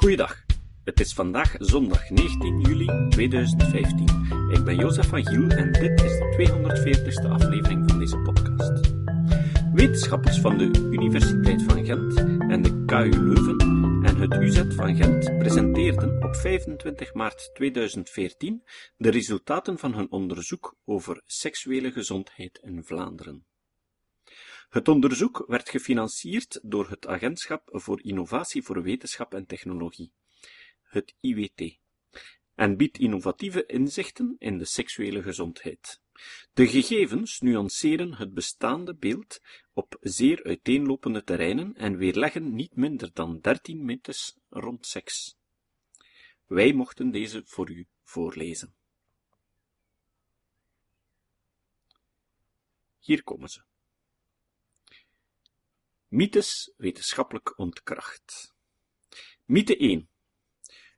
Goeiedag. Het is vandaag zondag 19 juli 2015. Ik ben Jozef van Giel en dit is de 240ste aflevering van deze podcast. Wetenschappers van de Universiteit van Gent en de KU Leuven en het UZ van Gent presenteerden op 25 maart 2014 de resultaten van hun onderzoek over seksuele gezondheid in Vlaanderen. Het onderzoek werd gefinancierd door het Agentschap voor Innovatie voor Wetenschap en Technologie, het IWT, en biedt innovatieve inzichten in de seksuele gezondheid. De gegevens nuanceren het bestaande beeld op zeer uiteenlopende terreinen en weerleggen niet minder dan dertien mythes rond seks. Wij mochten deze voor u voorlezen. Hier komen ze. Mythes wetenschappelijk ontkracht. Mythe 1.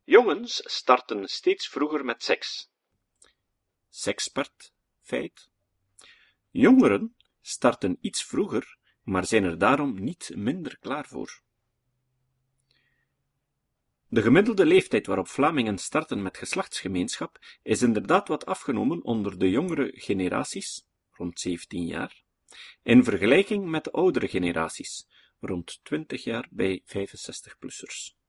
Jongens starten steeds vroeger met seks. Sekspert, feit. Jongeren starten iets vroeger, maar zijn er daarom niet minder klaar voor. De gemiddelde leeftijd waarop Vlamingen starten met geslachtsgemeenschap is inderdaad wat afgenomen onder de jongere generaties, rond 17 jaar, in vergelijking met de oudere generaties, rond 20 jaar bij 65-plussers.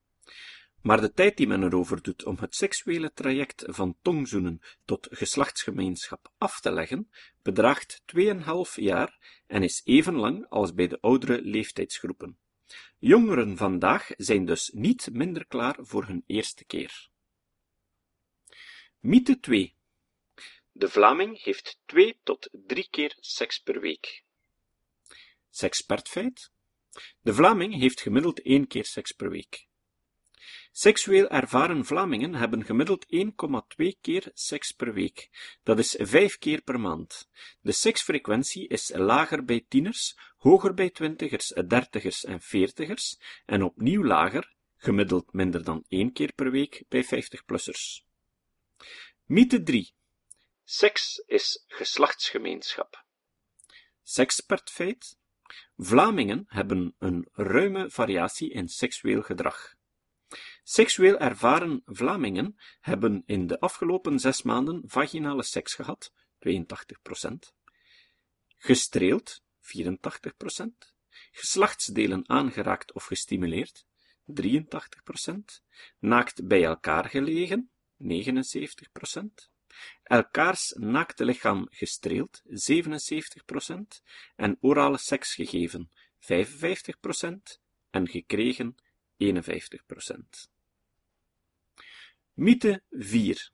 Maar de tijd die men erover doet om het seksuele traject van tongzoenen tot geslachtsgemeenschap af te leggen, bedraagt 2,5 jaar en is even lang als bij de oudere leeftijdsgroepen. Jongeren vandaag zijn dus niet minder klaar voor hun eerste keer. Mythe 2 De Vlaming heeft twee tot drie keer seks per week. Sekspertfeit De Vlaming heeft gemiddeld één keer seks per week. Seksueel ervaren Vlamingen hebben gemiddeld 1,2 keer seks per week. Dat is 5 keer per maand. De seksfrequentie is lager bij tieners, hoger bij twintigers, dertigers en veertigers, en opnieuw lager, gemiddeld minder dan 1 keer per week, bij 50-plussers. Mythe 3. Seks is geslachtsgemeenschap. Sekspertfeit. Vlamingen hebben een ruime variatie in seksueel gedrag. Seksueel ervaren Vlamingen hebben in de afgelopen zes maanden vaginale seks gehad, 82%, gestreeld, 84%, geslachtsdelen aangeraakt of gestimuleerd, 83%, naakt bij elkaar gelegen, 79%, elkaars naakte lichaam gestreeld, 77%, en orale seks gegeven, 55%, en gekregen, 51%. Mythe 4.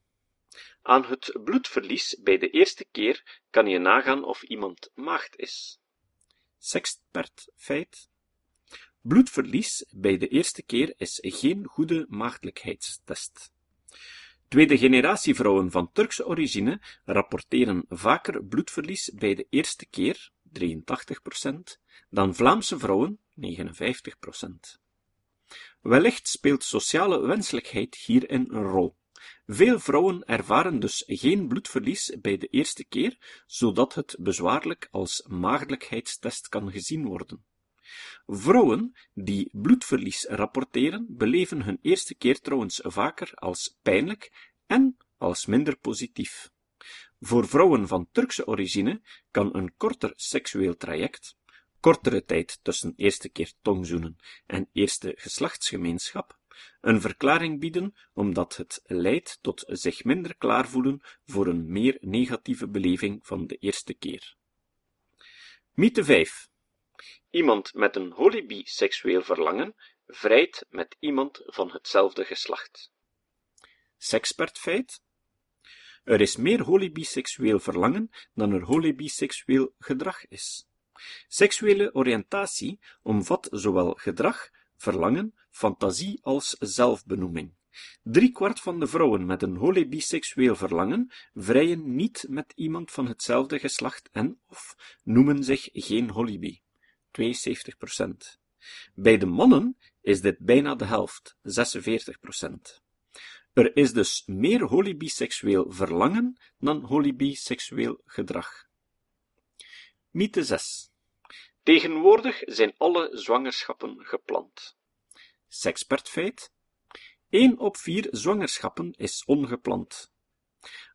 Aan het bloedverlies bij de eerste keer kan je nagaan of iemand maagd is. Sexpert feit. Bloedverlies bij de eerste keer is geen goede maagdelijkheidstest. Tweede generatie vrouwen van Turkse origine rapporteren vaker bloedverlies bij de eerste keer, 83%, dan Vlaamse vrouwen, 59%. Wellicht speelt sociale wenselijkheid hierin een rol. Veel vrouwen ervaren dus geen bloedverlies bij de eerste keer, zodat het bezwaarlijk als maagdelijkheidstest kan gezien worden. Vrouwen die bloedverlies rapporteren, beleven hun eerste keer trouwens vaker als pijnlijk en als minder positief. Voor vrouwen van Turkse origine kan een korter seksueel traject, kortere tijd tussen eerste keer tongzoenen en eerste geslachtsgemeenschap, een verklaring bieden omdat het leidt tot zich minder klaar voelen voor een meer negatieve beleving van de eerste keer. Mythe 5. Iemand met een holibi-seksueel verlangen vrijt met iemand van hetzelfde geslacht. Sekspertfeit. Er is meer holibi-seksueel verlangen dan er holibi-seksueel gedrag is. Seksuele oriëntatie omvat zowel gedrag, verlangen, fantasie als zelfbenoeming. Driekwart van de vrouwen met een holibiseksueel verlangen vrijen niet met iemand van hetzelfde geslacht en of noemen zich geen holibi. 72%. Bij de mannen is dit bijna de helft, 46%. Er is dus meer holibiseksueel verlangen dan holibiseksueel gedrag. Mythe 6. Tegenwoordig zijn alle zwangerschappen gepland. Sekspertfeit. 1 op 4 zwangerschappen is ongepland.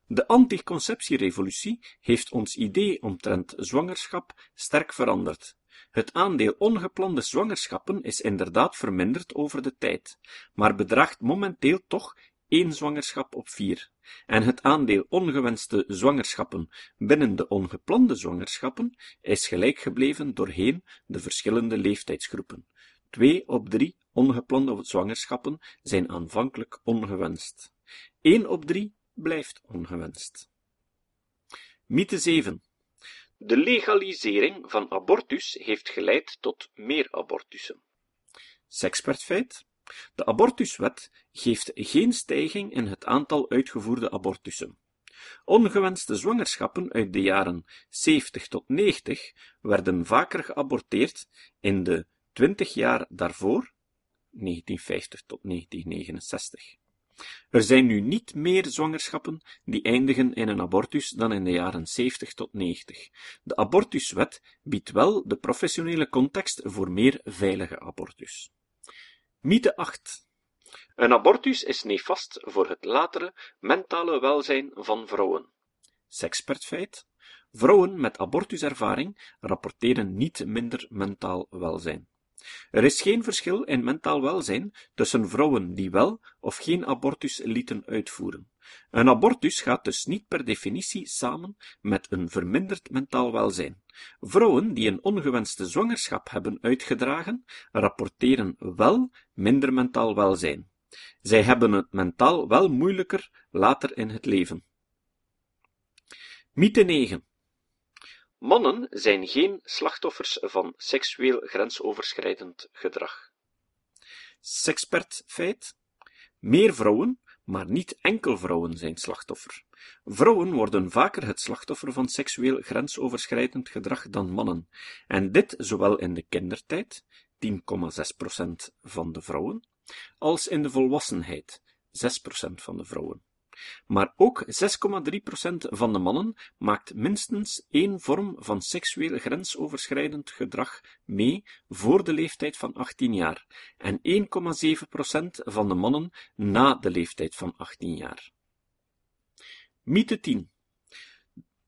De anticonceptierevolutie heeft ons idee omtrent zwangerschap sterk veranderd. Het aandeel ongeplande zwangerschappen is inderdaad verminderd over de tijd, maar bedraagt momenteel toch één zwangerschap op vier. En het aandeel ongewenste zwangerschappen binnen de ongeplande zwangerschappen is gelijk gebleven doorheen de verschillende leeftijdsgroepen. Twee op drie ongeplande zwangerschappen zijn aanvankelijk ongewenst. Eén op drie blijft ongewenst. Mythe 7. De legalisering van abortus heeft geleid tot meer abortussen. Sexpertfeit. De abortuswet geeft geen stijging in het aantal uitgevoerde abortussen. Ongewenste zwangerschappen uit de jaren 70 tot 90 werden vaker geaborteerd in de 20 jaar daarvoor, 1950 tot 1969. Er zijn nu niet meer zwangerschappen die eindigen in een abortus dan in de jaren 70 tot 90. De abortuswet biedt wel de professionele context voor meer veilige abortus. Mythe 8. Een abortus is nefast voor het latere mentale welzijn van vrouwen. Sexpertfeit. Vrouwen met abortuservaring rapporteren niet minder mentaal welzijn. Er is geen verschil in mentaal welzijn tussen vrouwen die wel of geen abortus lieten uitvoeren. Een abortus gaat dus niet per definitie samen met een verminderd mentaal welzijn. Vrouwen die een ongewenste zwangerschap hebben uitgedragen, rapporteren wel minder mentaal welzijn. Zij hebben het mentaal wel moeilijker later in het leven. Mythe 9. Mannen zijn geen slachtoffers van seksueel grensoverschrijdend gedrag. Sexpert feit. Meer vrouwen, maar niet enkel vrouwen zijn slachtoffer. Vrouwen worden vaker het slachtoffer van seksueel grensoverschrijdend gedrag dan mannen, en dit zowel in de kindertijd, 10,6% van de vrouwen, als in de volwassenheid, 6% van de vrouwen. Maar ook 6,3% van de mannen maakt minstens één vorm van seksueel grensoverschrijdend gedrag mee voor de leeftijd van 18 jaar en 1,7% van de mannen na de leeftijd van 18 jaar. Mythe 10.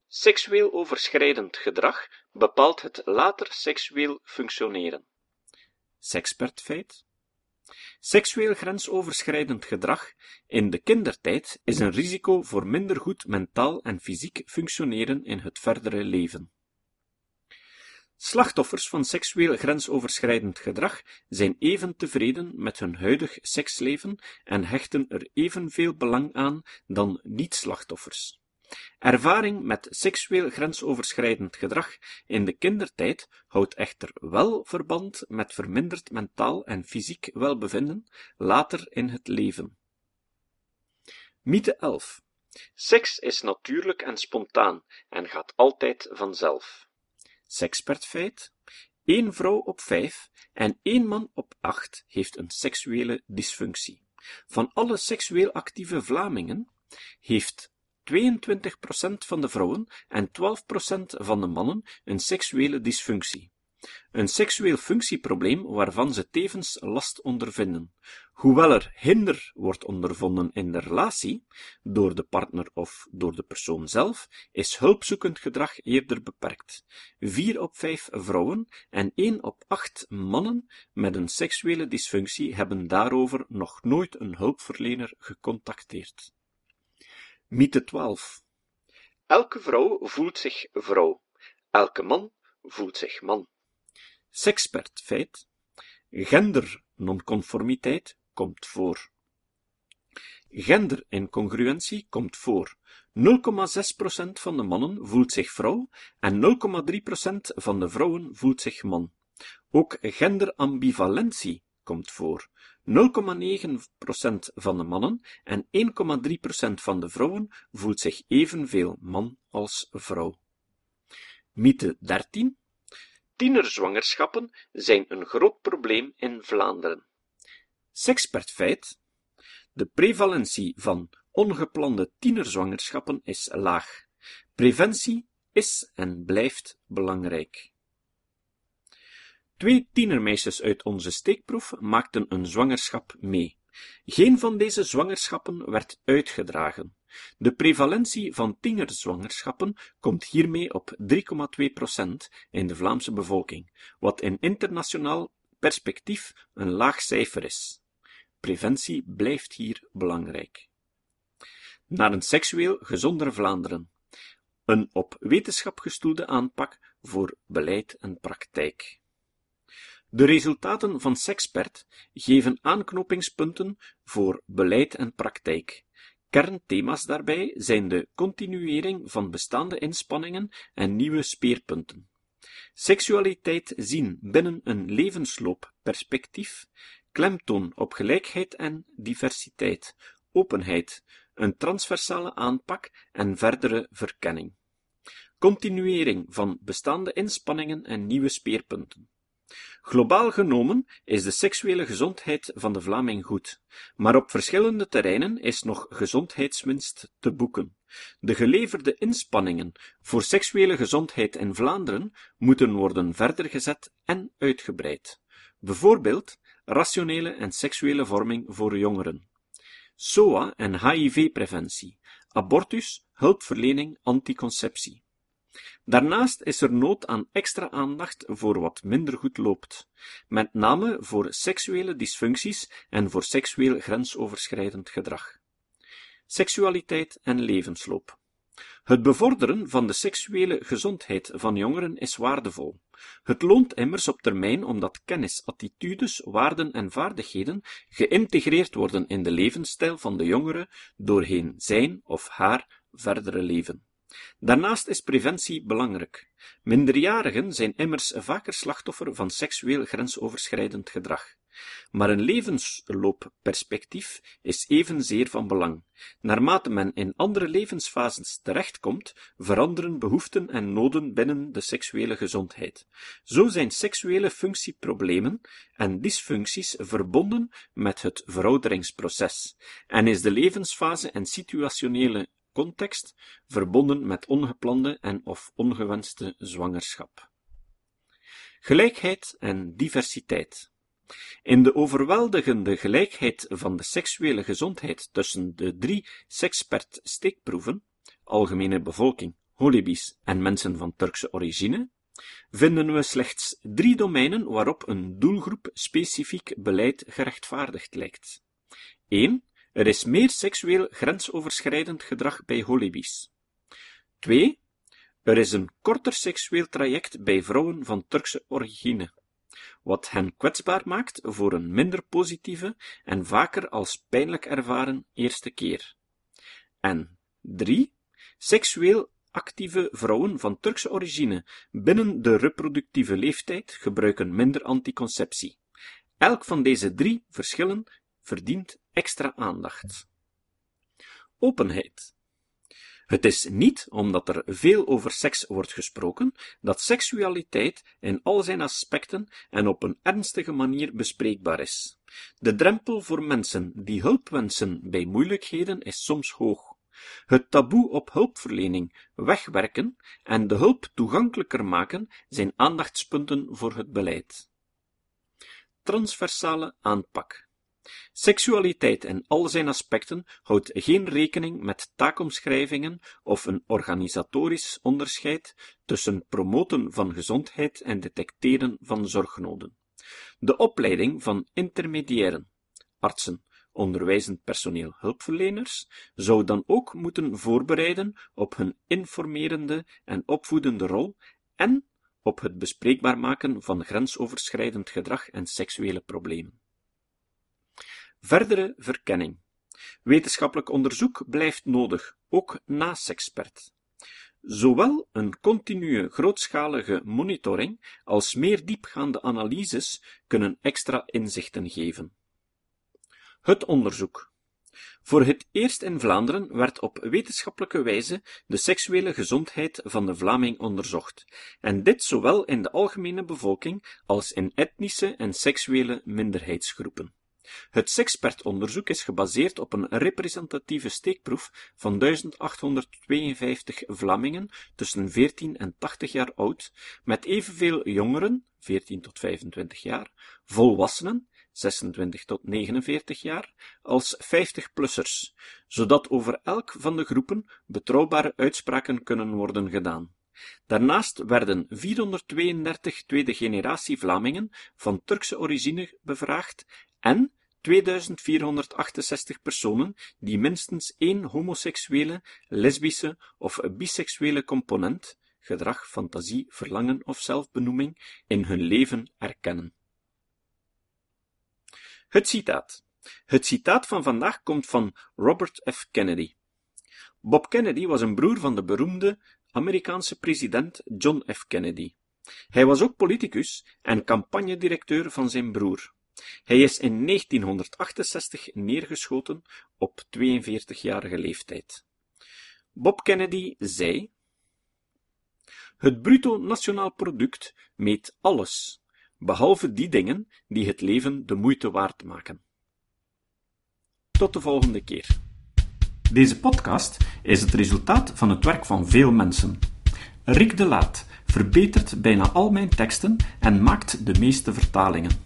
Seksueel overschrijdend gedrag bepaalt het later seksueel functioneren. Sexpertfeit. Seksueel grensoverschrijdend gedrag in de kindertijd is een risico voor minder goed mentaal en fysiek functioneren in het verdere leven. Slachtoffers van seksueel grensoverschrijdend gedrag zijn even tevreden met hun huidig seksleven en hechten er evenveel belang aan dan niet-slachtoffers. Ervaring met seksueel grensoverschrijdend gedrag in de kindertijd houdt echter wel verband met verminderd mentaal en fysiek welbevinden later in het leven. Mythe 11. Seks is natuurlijk en spontaan en gaat altijd vanzelf. Sexpertfeit. Één vrouw op vijf en één man op acht heeft een seksuele dysfunctie. Van alle seksueel actieve Vlamingen heeft 22% van de vrouwen en 12% van de mannen een seksuele dysfunctie. Een seksueel functieprobleem waarvan ze tevens last ondervinden. Hoewel er hinder wordt ondervonden in de relatie, door de partner of door de persoon zelf, is hulpzoekend gedrag eerder beperkt. 4 op 5 vrouwen en 1 op 8 mannen met een seksuele dysfunctie hebben daarover nog nooit een hulpverlener gecontacteerd. Mythe 12. Elke vrouw voelt zich vrouw. Elke man voelt zich man. Sexpert feit. Gender-nonconformiteit komt voor. Genderincongruentie komt voor. 0,6% van de mannen voelt zich vrouw en 0,3% van de vrouwen voelt zich man. Ook genderambivalentie komt voor. 0,9% van de mannen en 1,3% van de vrouwen voelt zich evenveel man als vrouw. Mythe 13. Tienerzwangerschappen zijn een groot probleem in Vlaanderen. Sexpertfeit. De prevalentie van ongeplande tienerzwangerschappen is laag. Preventie is en blijft belangrijk. Twee tienermeisjes uit onze steekproef maakten een zwangerschap mee. Geen van deze zwangerschappen werd uitgedragen. De prevalentie van tienerzwangerschappen komt hiermee op 3,2 procent in de Vlaamse bevolking, wat in internationaal perspectief een laag cijfer is. Preventie blijft hier belangrijk. Naar een seksueel gezonder Vlaanderen. Een op wetenschap gestoelde aanpak voor beleid en praktijk. De resultaten van Sexpert geven aanknopingspunten voor beleid en praktijk. Kernthema's daarbij zijn de continuering van bestaande inspanningen en nieuwe speerpunten. Seksualiteit zien binnen een levensloopperspectief, klemtoon op gelijkheid en diversiteit, openheid, een transversale aanpak en verdere verkenning. Continuering van bestaande inspanningen en nieuwe speerpunten. Globaal genomen is de seksuele gezondheid van de Vlaming goed, maar op verschillende terreinen is nog gezondheidswinst te boeken. De geleverde inspanningen voor seksuele gezondheid in Vlaanderen moeten worden verder gezet en uitgebreid. Bijvoorbeeld rationele en seksuele vorming voor jongeren. SOA en HIV-preventie, abortus, hulpverlening, anticonceptie. Daarnaast is er nood aan extra aandacht voor wat minder goed loopt, met name voor seksuele dysfuncties en voor seksueel grensoverschrijdend gedrag. Seksualiteit en levensloop. Het bevorderen van de seksuele gezondheid van jongeren is waardevol. Het loont immers op termijn omdat kennis, attitudes, waarden en vaardigheden geïntegreerd worden in de levensstijl van de jongere doorheen zijn of haar verdere leven. Daarnaast is preventie belangrijk. Minderjarigen zijn immers vaker slachtoffer van seksueel grensoverschrijdend gedrag. Maar een levensloopperspectief is evenzeer van belang. Naarmate men in andere levensfases terechtkomt, veranderen behoeften en noden binnen de seksuele gezondheid. Zo zijn seksuele functieproblemen en dysfuncties verbonden met het verouderingsproces, en is de levensfase en situationele context verbonden met ongeplande en of ongewenste zwangerschap. Gelijkheid en diversiteit. In de overweldigende gelijkheid van de seksuele gezondheid tussen de drie sekspert steekproeven, algemene bevolking, holibies en mensen van Turkse origine, vinden we slechts drie domeinen waarop een doelgroep specifiek beleid gerechtvaardigd lijkt. 1. Er is meer seksueel grensoverschrijdend gedrag bij holibies. 2. Er is een korter seksueel traject bij vrouwen van Turkse origine, wat hen kwetsbaar maakt voor een minder positieve en vaker als pijnlijk ervaren eerste keer. En 3. Seksueel actieve vrouwen van Turkse origine binnen de reproductieve leeftijd gebruiken minder anticonceptie. Elk van deze drie verschillen verdient extra aandacht. Openheid. Het is niet omdat er veel over seks wordt gesproken, dat seksualiteit in al zijn aspecten en op een ernstige manier bespreekbaar is. De drempel voor mensen die hulp wensen bij moeilijkheden is soms hoog. Het taboe op hulpverlening wegwerken en de hulp toegankelijker maken zijn aandachtspunten voor het beleid. Transversale aanpak. Seksualiteit in al zijn aspecten houdt geen rekening met taakomschrijvingen of een organisatorisch onderscheid tussen promoten van gezondheid en detecteren van zorgnoden. De opleiding van intermediairen, artsen, onderwijzend personeel hulpverleners, zou dan ook moeten voorbereiden op hun informerende en opvoedende rol en op het bespreekbaar maken van grensoverschrijdend gedrag en seksuele problemen. Verdere verkenning. Wetenschappelijk onderzoek blijft nodig, ook na Sexpert. Zowel een continue grootschalige monitoring als meer diepgaande analyses kunnen extra inzichten geven. Het onderzoek. Voor het eerst in Vlaanderen werd op wetenschappelijke wijze de seksuele gezondheid van de Vlaming onderzocht, en dit zowel in de algemene bevolking als in etnische en seksuele minderheidsgroepen. Het Sexpert-onderzoek is gebaseerd op een representatieve steekproef van 1852 Vlamingen tussen 14 en 80 jaar oud, met evenveel jongeren, 14 tot 25 jaar, volwassenen, 26 tot 49 jaar, als 50-plussers, zodat over elk van de groepen betrouwbare uitspraken kunnen worden gedaan. Daarnaast werden 432 tweede generatie Vlamingen van Turkse origine bevraagd en 2468 personen die minstens één homoseksuele, lesbische of biseksuele component, gedrag, fantasie, verlangen of zelfbenoeming, in hun leven erkennen. Het citaat. Het citaat van vandaag komt van Robert F. Kennedy. Bob Kennedy was een broer van de beroemde Amerikaanse president John F. Kennedy. Hij was ook politicus en campagnedirecteur van zijn broer. Hij is in 1968 neergeschoten op 42-jarige leeftijd. Bob Kennedy zei: Het bruto nationaal product meet alles, behalve die dingen die het leven de moeite waard maken. Tot de volgende keer. Deze podcast is het resultaat van het werk van veel mensen. Rick de Laat verbetert bijna al mijn teksten en maakt de meeste vertalingen.